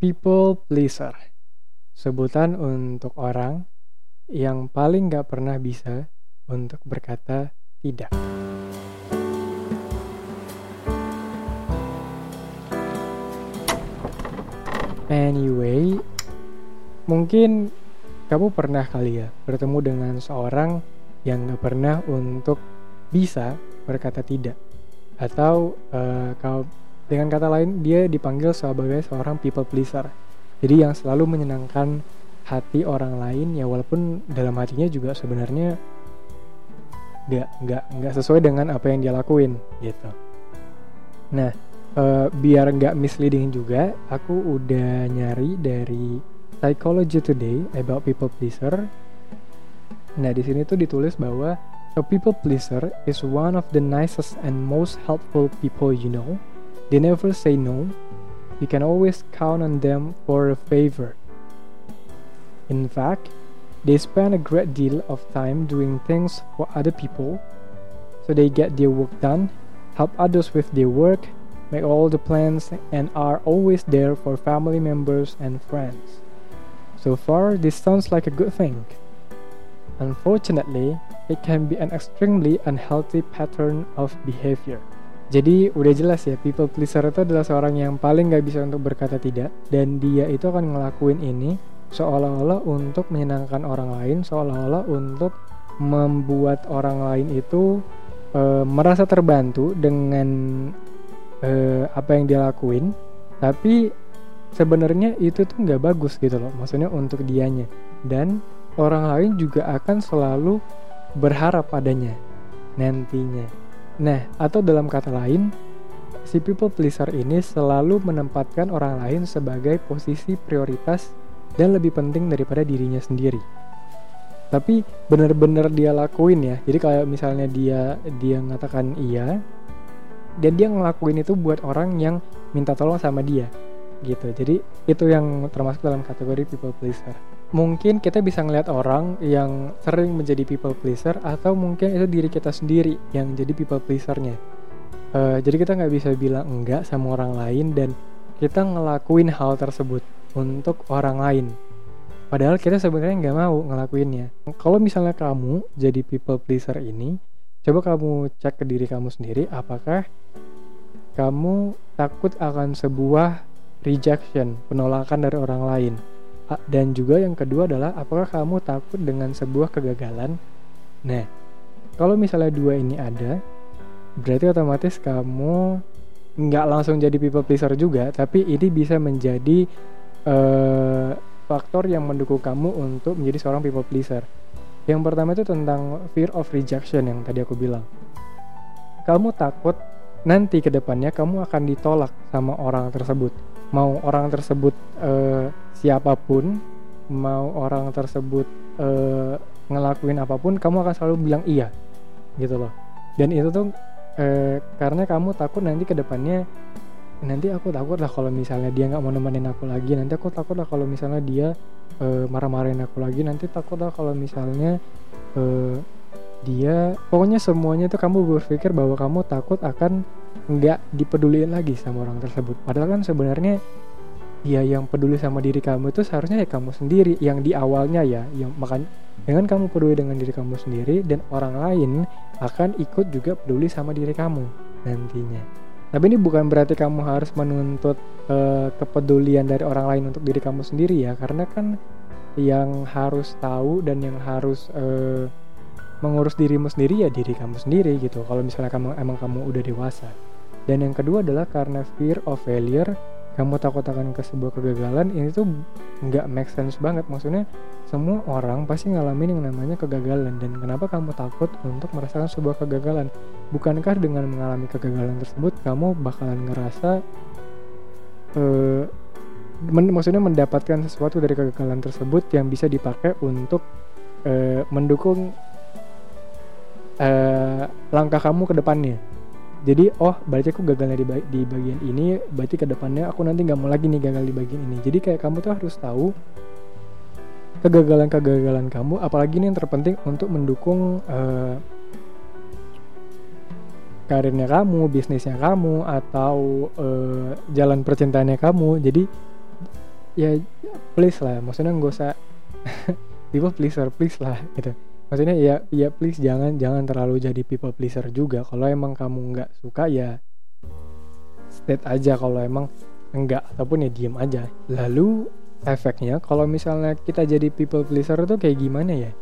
People pleaser. Sebutan untuk orang yang paling gak pernah bisa untuk berkata tidak. Anyway, mungkin kamu pernah kali ya bertemu dengan seorang yang gak pernah untuk bisa berkata tidak. Atau uh, kau dengan kata lain, dia dipanggil sebagai seorang people pleaser. Jadi yang selalu menyenangkan hati orang lain ya walaupun dalam hatinya juga sebenarnya nggak nggak nggak sesuai dengan apa yang dia lakuin gitu. Nah, e, biar nggak misleading juga, aku udah nyari dari Psychology Today about people pleaser. Nah, di sini tuh ditulis bahwa a people pleaser is one of the nicest and most helpful people you know They never say no. You can always count on them for a favor. In fact, they spend a great deal of time doing things for other people so they get their work done, help others with their work, make all the plans, and are always there for family members and friends. So far, this sounds like a good thing. Unfortunately, it can be an extremely unhealthy pattern of behavior. Jadi udah jelas ya people pleaser itu adalah seorang yang paling gak bisa untuk berkata tidak. Dan dia itu akan ngelakuin ini seolah-olah untuk menyenangkan orang lain, seolah-olah untuk membuat orang lain itu e, merasa terbantu dengan e, apa yang dia lakuin, tapi sebenarnya itu tuh nggak bagus gitu loh, maksudnya untuk dianya. Dan orang lain juga akan selalu berharap padanya nantinya. Nah, atau dalam kata lain, si people pleaser ini selalu menempatkan orang lain sebagai posisi prioritas dan lebih penting daripada dirinya sendiri. Tapi benar-benar dia lakuin ya. Jadi kayak misalnya dia dia mengatakan iya dan dia ngelakuin itu buat orang yang minta tolong sama dia gitu. Jadi itu yang termasuk dalam kategori people pleaser mungkin kita bisa ngeliat orang yang sering menjadi people pleaser atau mungkin itu diri kita sendiri yang jadi people pleasernya. Uh, jadi kita nggak bisa bilang enggak sama orang lain dan kita ngelakuin hal tersebut untuk orang lain. Padahal kita sebenarnya nggak mau ngelakuinnya. Kalau misalnya kamu jadi people pleaser ini coba kamu cek ke diri kamu sendiri apakah kamu takut akan sebuah rejection penolakan dari orang lain dan juga yang kedua adalah apakah kamu takut dengan sebuah kegagalan? Nah kalau misalnya dua ini ada berarti otomatis kamu nggak langsung jadi people pleaser juga tapi ini bisa menjadi uh, faktor yang mendukung kamu untuk menjadi seorang people pleaser. Yang pertama itu tentang fear of rejection yang tadi aku bilang. Kamu takut nanti ke depannya kamu akan ditolak sama orang tersebut mau orang tersebut uh, siapa pun mau orang tersebut uh, ngelakuin apa pun kamu akan selalu bilang iya gitu loh. Dan itu tuh uh, karena kamu takut nanti ke depannya nanti aku takut lah kalau misalnya dia nggak mau nemenin aku lagi nanti aku takut lah kalau misalnya dia uh, marah-marahin aku lagi nanti takut lah kalau misalnya uh, dia pokoknya semuanya itu kamu berpikir bahwa kamu takut akan nggak dipeduliin lagi sama orang tersebut. Padahal kan sebenarnya ya yang peduli sama diri kamu itu seharusnya ya kamu sendiri. Yang di awalnya ya yang makan dengan kamu peduli dengan diri kamu sendiri dan orang lain akan ikut juga peduli sama diri kamu nantinya. Tapi ini bukan berarti kamu harus menuntut uh, kepedulian dari orang lain untuk diri kamu sendiri ya. Karena kan yang harus tahu dan yang harus uh, mengurus dirimu sendiri ya diri kamu sendiri gitu. Kalau misalnya kamu emang kamu udah dewasa dan yang kedua adalah karena fear of failure kamu takut akan ke sebuah kegagalan ini tuh nggak make sense banget. Maksudnya semua orang pasti ngalamin yang namanya kegagalan. Dan kenapa kamu takut untuk merasakan sebuah kegagalan? Bukankah dengan mengalami kegagalan tersebut kamu bakalan ngerasa uh, men maksudnya mendapatkan sesuatu dari kegagalan tersebut yang bisa dipakai untuk uh, mendukung uh, langkah kamu ke depannya jadi oh berarti aku gagalnya di, di bagian ini berarti ke depannya aku nanti nggak mau lagi nih gagal di bagian ini. Jadi kayak kamu tuh harus tahu kegagalan-kegagalan kamu apalagi ini yang terpenting untuk mendukung uh, karirnya kamu bisnisnya kamu atau uh, jalan percintaannya kamu. Jadi ya please lah maksudnya nggak usah people pleaser please lah gitu maksudnya ya ya please jangan jangan terlalu jadi people pleaser juga. Kalau emang kamu nggak suka ya state aja. Kalau emang enggak ataupun ya diem aja. Lalu efeknya kalau misalnya kita jadi people pleaser itu kayak gimana ya?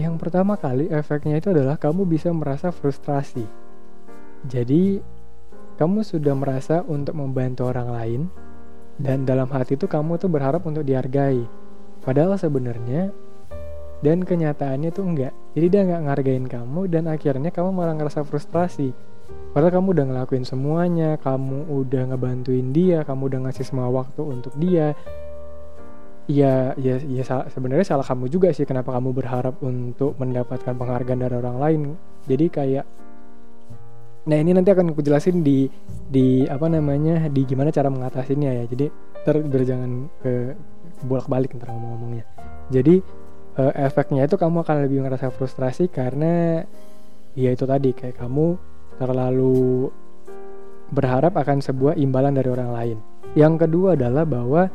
Yang pertama kali efeknya itu adalah kamu bisa merasa frustrasi. Jadi kamu sudah merasa untuk membantu orang lain dan dalam hati itu kamu tuh berharap untuk dihargai. Padahal sebenarnya dan kenyataannya tuh enggak. Jadi dia nggak ngargain kamu dan akhirnya kamu malah ngerasa frustrasi. Padahal kamu udah ngelakuin semuanya kamu udah ngebantuin dia kamu udah ngasih semua waktu untuk dia. Ya ya ya sebenarnya salah kamu juga sih kenapa kamu berharap untuk mendapatkan penghargaan dari orang lain. Jadi kayak nah ini nanti akan aku jelasin di di apa namanya di gimana cara mengatasinya ya. Jadi ter jangan ke bolak balik ntar ngomong-ngomongnya. Jadi uh, efeknya itu kamu akan lebih ngerasa frustrasi karena ya itu tadi kayak kamu terlalu berharap akan sebuah imbalan dari orang lain. Yang kedua adalah bahwa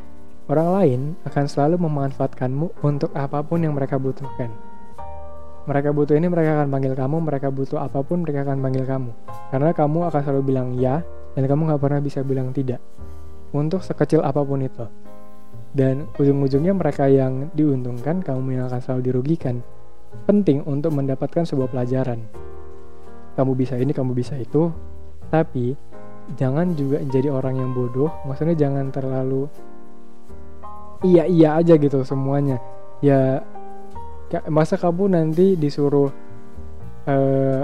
orang lain akan selalu memanfaatkanmu untuk apa pun yang mereka butuhkan. Mereka butuh ini, mereka akan panggil kamu. Mereka butuh apa pun, mereka akan panggil kamu. Karena kamu akan selalu bilang ya, dan kamu nggak pernah bisa bilang tidak. Untuk sekecil apa pun itu dan ujung-ujungnya mereka yang diuntungkan kamu yang akan selalu dirugikan penting untuk mendapatkan sebuah pelajaran. Kamu bisa ini kamu bisa itu. Tapi jangan juga jadi orang yang bodoh. Maksudnya jangan terlalu iya iya aja gitu semuanya. Ya masa kamu nanti disuruh uh,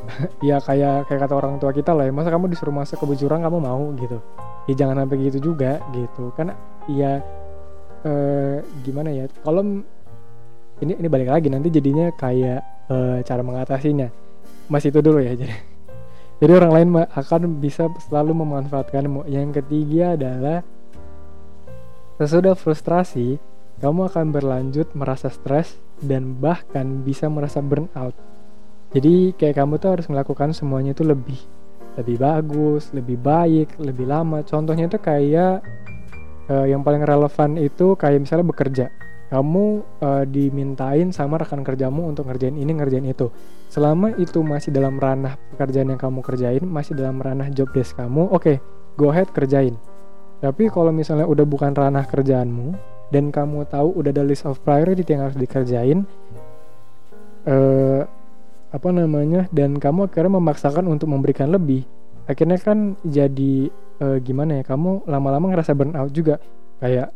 ya kayak kayak kata orang tua kita lah ya masa kamu disuruh masuk ke jurang kamu mau? gitu ya jangan sampai gitu juga gitu. Kan ya uh, gimana ya kalau ini ini balik lagi nanti jadinya kayak uh, cara mengatasinya. Masih itu dulu ya jadi. Jadi orang lain akan bisa selalu memanfaatkanmu yang ketiga adalah sesudah frustrasi kamu akan berlanjut merasa stres dan bahkan bisa merasa burnout. Jadi kayak kamu tuh harus melakukan semuanya itu lebih lebih bagus lebih baik lebih lama. Contohnya itu kayak uh, yang paling relevan itu kayak misalnya bekerja. Kamu uh, dimintain sama rekan kerjamu untuk ngerjain ini ngerjain itu. Selama itu masih dalam ranah pekerjaan yang kamu kerjain masih dalam ranah job desk kamu oke okay, go ahead kerjain. Tapi kalau misalnya udah bukan ranah kerjaanmu dan kamu tahu udah ada list of priority yang harus dikerjain uh, apa namanya dan kamu akhirnya memaksakan untuk memberikan lebih. Akhirnya kan jadi uh, gimana ya kamu lama-lama ngerasa burnout juga. Kayak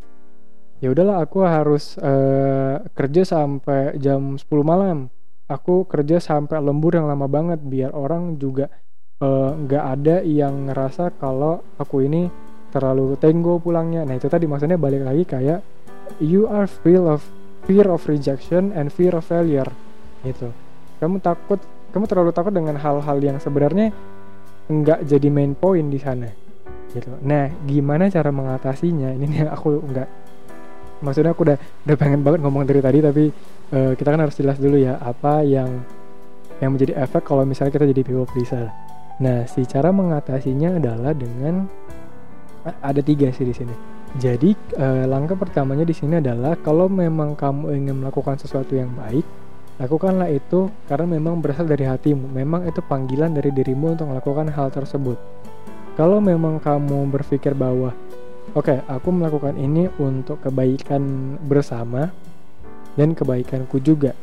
ya udahlah aku harus uh, kerja sampai jam 10 malam. Aku kerja sampai lembur yang lama banget biar orang juga eh, nggak uh, ada yang ngerasa kalau aku ini terlalu tenggo pulangnya. Nah itu tadi maksudnya balik lagi kayak you are feel of fear of rejection and fear of failure. Gitu kamu takut kamu terlalu takut dengan hal-hal yang sebenarnya nggak jadi main point di sana gitu. Nah gimana cara mengatasinya? Ini nih aku nggak maksudnya aku udah udah pengen banget ngomong dari tadi tapi uh, kita kan harus jelas dulu ya apa yang yang menjadi efek kalau misalnya kita jadi people pleaser. Nah si cara mengatasinya adalah dengan ada tiga sih di sini. Jadi uh, langkah pertamanya di sini adalah kalau memang kamu ingin melakukan sesuatu yang baik lakukanlah itu karena memang berasal dari hatimu. Memang itu panggilan dari dirimu untuk melakukan hal tersebut. Kalau memang kamu berpikir bahwa oke okay, aku melakukan ini untuk kebaikan bersama dan kebaikanku juga.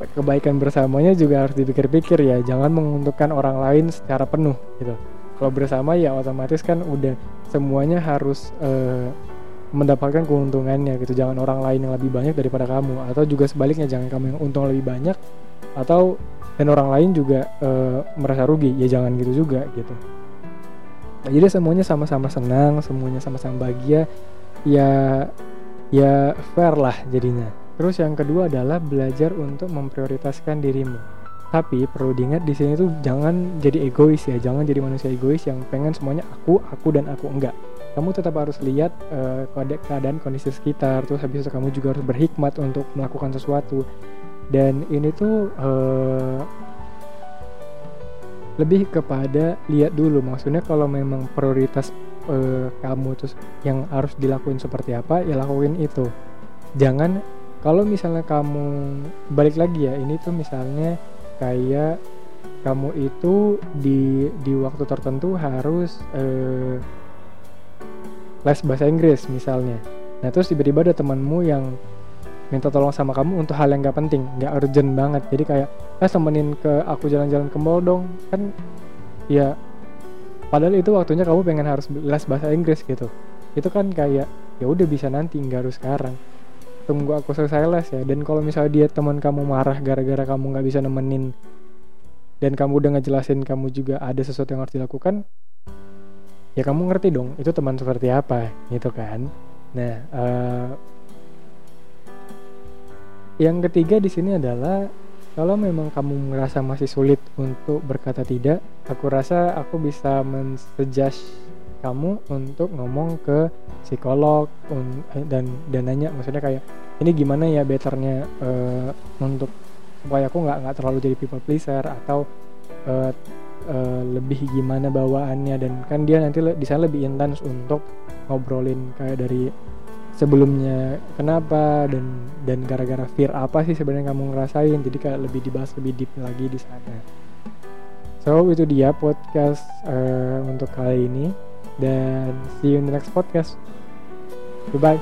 Kebaikan bersamanya juga harus dipikir-pikir ya. Jangan menguntungkan orang lain secara penuh gitu. Kalau bersama ya otomatis kan udah semuanya harus uh, mendapatkan keuntungannya gitu. Jangan orang lain yang lebih banyak daripada kamu. Atau juga sebaliknya jangan kamu yang untung lebih banyak. Atau dan orang lain juga uh, merasa rugi. Ya jangan gitu juga gitu. Nah, jadi semuanya sama-sama senang semuanya sama-sama bahagia. Ya ya fair lah jadinya. Terus yang kedua adalah belajar untuk memprioritaskan dirimu. Tapi perlu diingat di sini tuh jangan jadi egois ya. Jangan jadi manusia egois yang pengen semuanya aku aku dan aku. Enggak kamu tetap harus lihat uh, keadaan kondisi sekitar terus habis itu kamu juga harus berhikmat untuk melakukan sesuatu. Dan ini tuh uh, lebih kepada lihat dulu maksudnya kalau memang prioritas uh, kamu terus yang harus dilakuin seperti apa ya lakuin itu. Jangan kalau misalnya kamu balik lagi ya ini tuh misalnya kayak kamu itu di di waktu tertentu harus uh, les bahasa Inggris misalnya. Nah terus tiba-tiba ada temanmu yang minta tolong sama kamu untuk hal yang gak penting gak urgent banget. Jadi kayak eh temenin ke aku jalan-jalan ke mall dong. Kan ya padahal itu waktunya kamu pengen harus les bahasa Inggris gitu. Itu kan kayak ya udah bisa nanti nggak harus sekarang. Tunggu aku selesai les ya. Dan kalau misalnya dia teman kamu marah gara-gara kamu nggak bisa nemenin dan kamu udah ngejelasin kamu juga ada sesuatu yang harus dilakukan ya kamu ngerti dong itu teman seperti apa gitu kan? Nah uh, yang ketiga di sini adalah kalau memang kamu merasa masih sulit untuk berkata tidak, aku rasa aku bisa mensuggest kamu untuk ngomong ke psikolog eh, dan dan nanya maksudnya kayak ini gimana ya betternya uh, untuk supaya aku nggak nggak terlalu jadi people pleaser atau uh, uh, lebih gimana bawaannya. Dan kan dia nanti di sana lebih intens untuk ngobrolin kayak dari sebelumnya kenapa dan dan gara-gara fear apa sih sebenarnya kamu ngerasain. Jadi kayak lebih dibahas lebih deep lagi di sana. So itu dia podcast uh, untuk kali ini. Dan see you in the next podcast. Goodbye